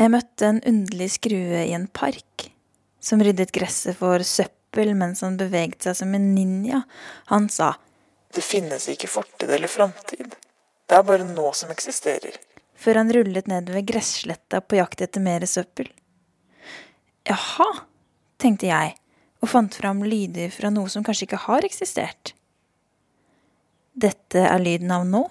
Jeg møtte en underlig skrue i en park, som ryddet gresset for søppel mens han beveget seg som en ninja. Han sa Det finnes ikke fortid eller framtid. Det er bare nå som eksisterer. før han rullet nedover gressletta på jakt etter mer søppel. Jaha, tenkte jeg, og fant fram lyder fra noe som kanskje ikke har eksistert. Dette er lyden av nå.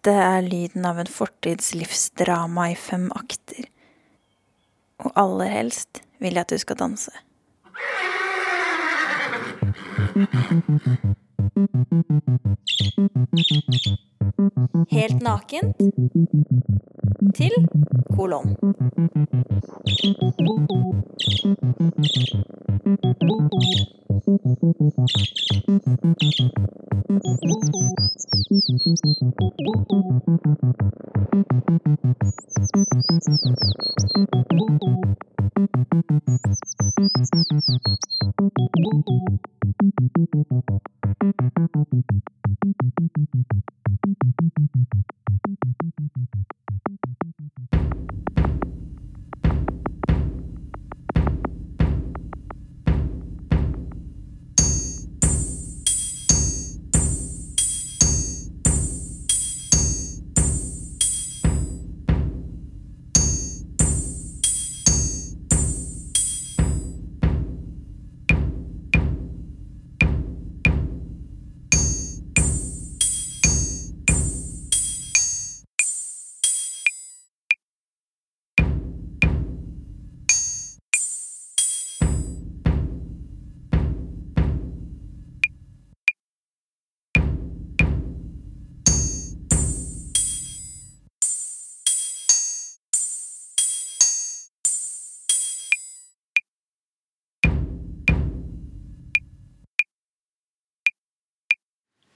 Dette er lyden av en fortids livsdrama i fem akter. Og aller helst vil jeg at du skal danse. Helt nakent til kolon. Thank you.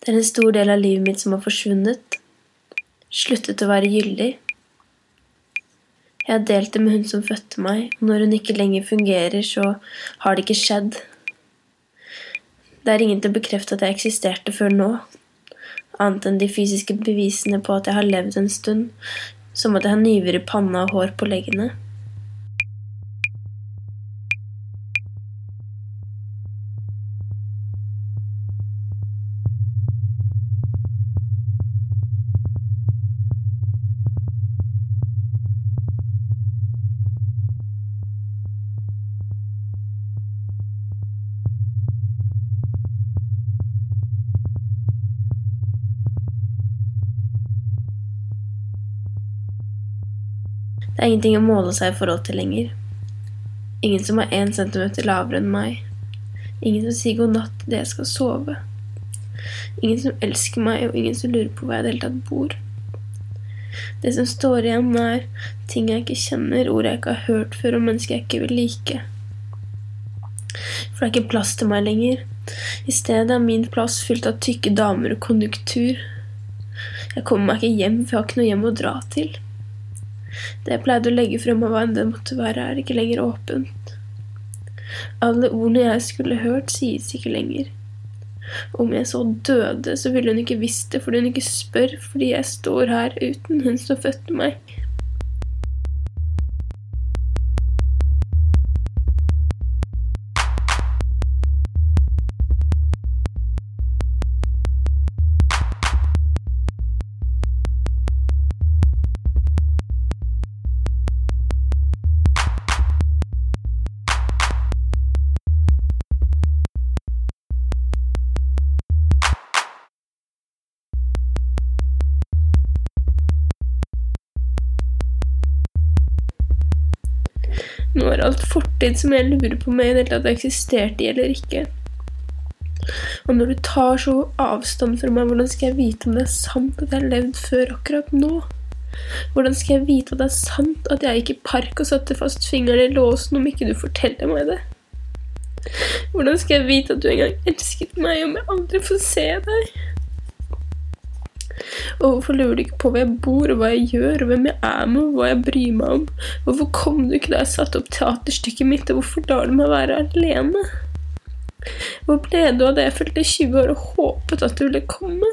Det er en stor del av livet mitt som har forsvunnet. Sluttet å være gyldig. Jeg har delt det med hun som fødte meg, og når hun ikke lenger fungerer, så har det ikke skjedd. Det er ingen til å bekrefte at jeg eksisterte før nå, annet enn de fysiske bevisene på at jeg har levd en stund, som at jeg har nyver i panna og hår på leggene. Det er ingenting å måle seg i forhold til lenger. Ingen som er én centimeter lavere enn meg. Ingen som sier god natt idet jeg skal sove. Ingen som elsker meg, og ingen som lurer på hvor jeg i det hele tatt bor. Det som står igjen, er ting jeg ikke kjenner, ord jeg ikke har hørt før, og mennesker jeg ikke vil like. For det er ikke plass til meg lenger. I stedet er min plass fylt av tykke damer og konjunktur. Jeg kommer meg ikke hjem, for jeg har ikke noe hjem å dra til. Det jeg pleide å legge frem av hva enn det måtte være, er ikke lenger åpent. Alle ordene jeg skulle hørt, sies ikke lenger. Om jeg så døde, så ville hun ikke visst det fordi hun ikke spør, fordi jeg står her uten hun som fødte meg. Nå er alt fortid som jeg lurer på om jeg i det hele tatt eksisterte i eller ikke. Og når du tar så avstand fra meg, hvordan skal jeg vite om det er sant at jeg har levd før akkurat nå? Hvordan skal jeg vite at det er sant at jeg gikk i park og satte fast fingeren i låsen om ikke du forteller meg det? Hvordan skal jeg vite at du engang elsket meg om jeg aldri får se deg? Og hvorfor lurer du ikke på hvor jeg bor, og hva jeg gjør, og hvem jeg er med, og hva jeg bryr meg om? Hvorfor kom du ikke da jeg satte opp teaterstykket mitt, og hvorfor lar du meg være alene? Hvor ble du av det jeg fylte 20 år og håpet at du ville komme?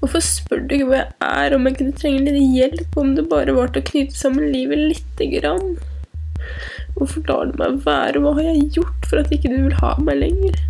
Hvorfor spør du ikke hvor jeg er, om jeg kunne trenge litt hjelp, om det bare var til å knyte sammen livet lite grann? Hvorfor lar du meg være, hva har jeg gjort for at ikke du vil ha meg lenger?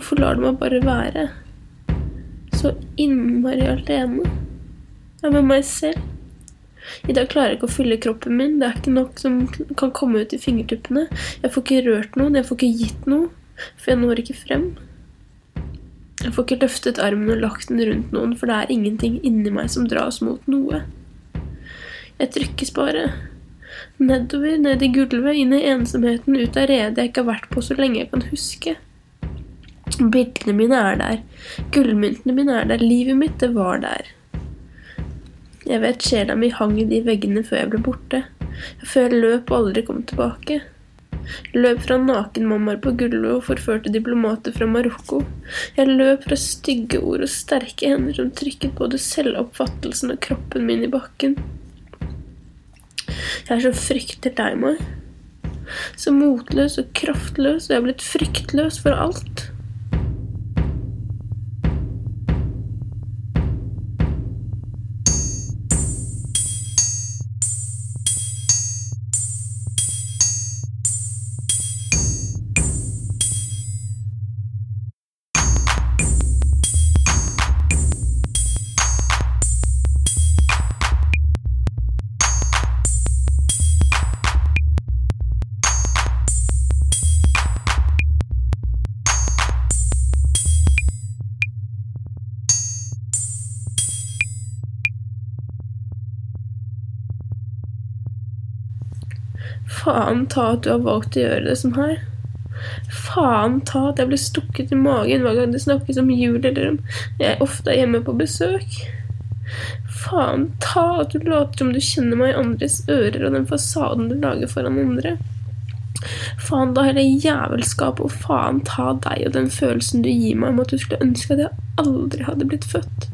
Hvorfor lar du meg bare være? Så innmari alene. Jeg er med meg selv. I dag klarer jeg ikke å fylle kroppen min. Det er ikke nok som kan komme ut i fingertuppene. Jeg får ikke rørt noen, jeg får ikke gitt noe, for jeg når ikke frem. Jeg får ikke løftet armen og lagt den rundt noen, for det er ingenting inni meg som dras mot noe. Jeg trykkes bare. Nedover, ned i gulvet, inn i ensomheten, ut av redet jeg ikke har vært på så lenge jeg kan huske. Bildene mine er der. Gullmyntene mine er der. Livet mitt, det var der. Jeg vet sjela mi hang i de veggene før jeg ble borte. Før jeg løp og aldri kom tilbake. Løp fra nakenmammaer på gulvet og forførte diplomater fra Marokko. Jeg løp fra stygge ord og sterke hender som trykket både selvoppfattelsen og kroppen min i bakken. Jeg er så fryktelig lei meg. Så motløs og kraftløs, og jeg er blitt fryktløs for alt. Faen ta at du har valgt å gjøre det sånn her. Faen ta at jeg blir stukket i magen hver gang det snakkes om jul eller om jeg ofte er hjemme på besøk. Faen ta at du later som du kjenner meg i andres ører og den fasaden du lager foran andre. Faen da hele jævelskapet, og faen ta deg og den følelsen du gir meg om at du skulle ønske at jeg aldri hadde blitt født.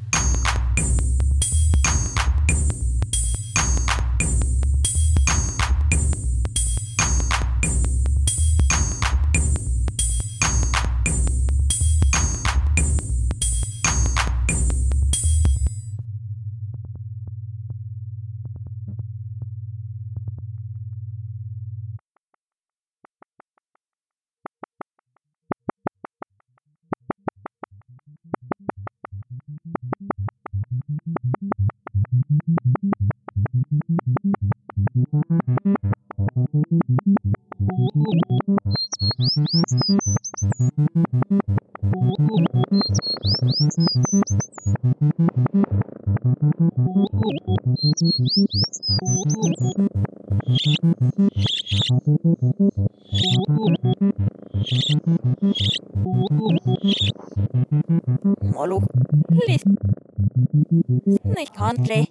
Hallo. Litt snikkhandlig.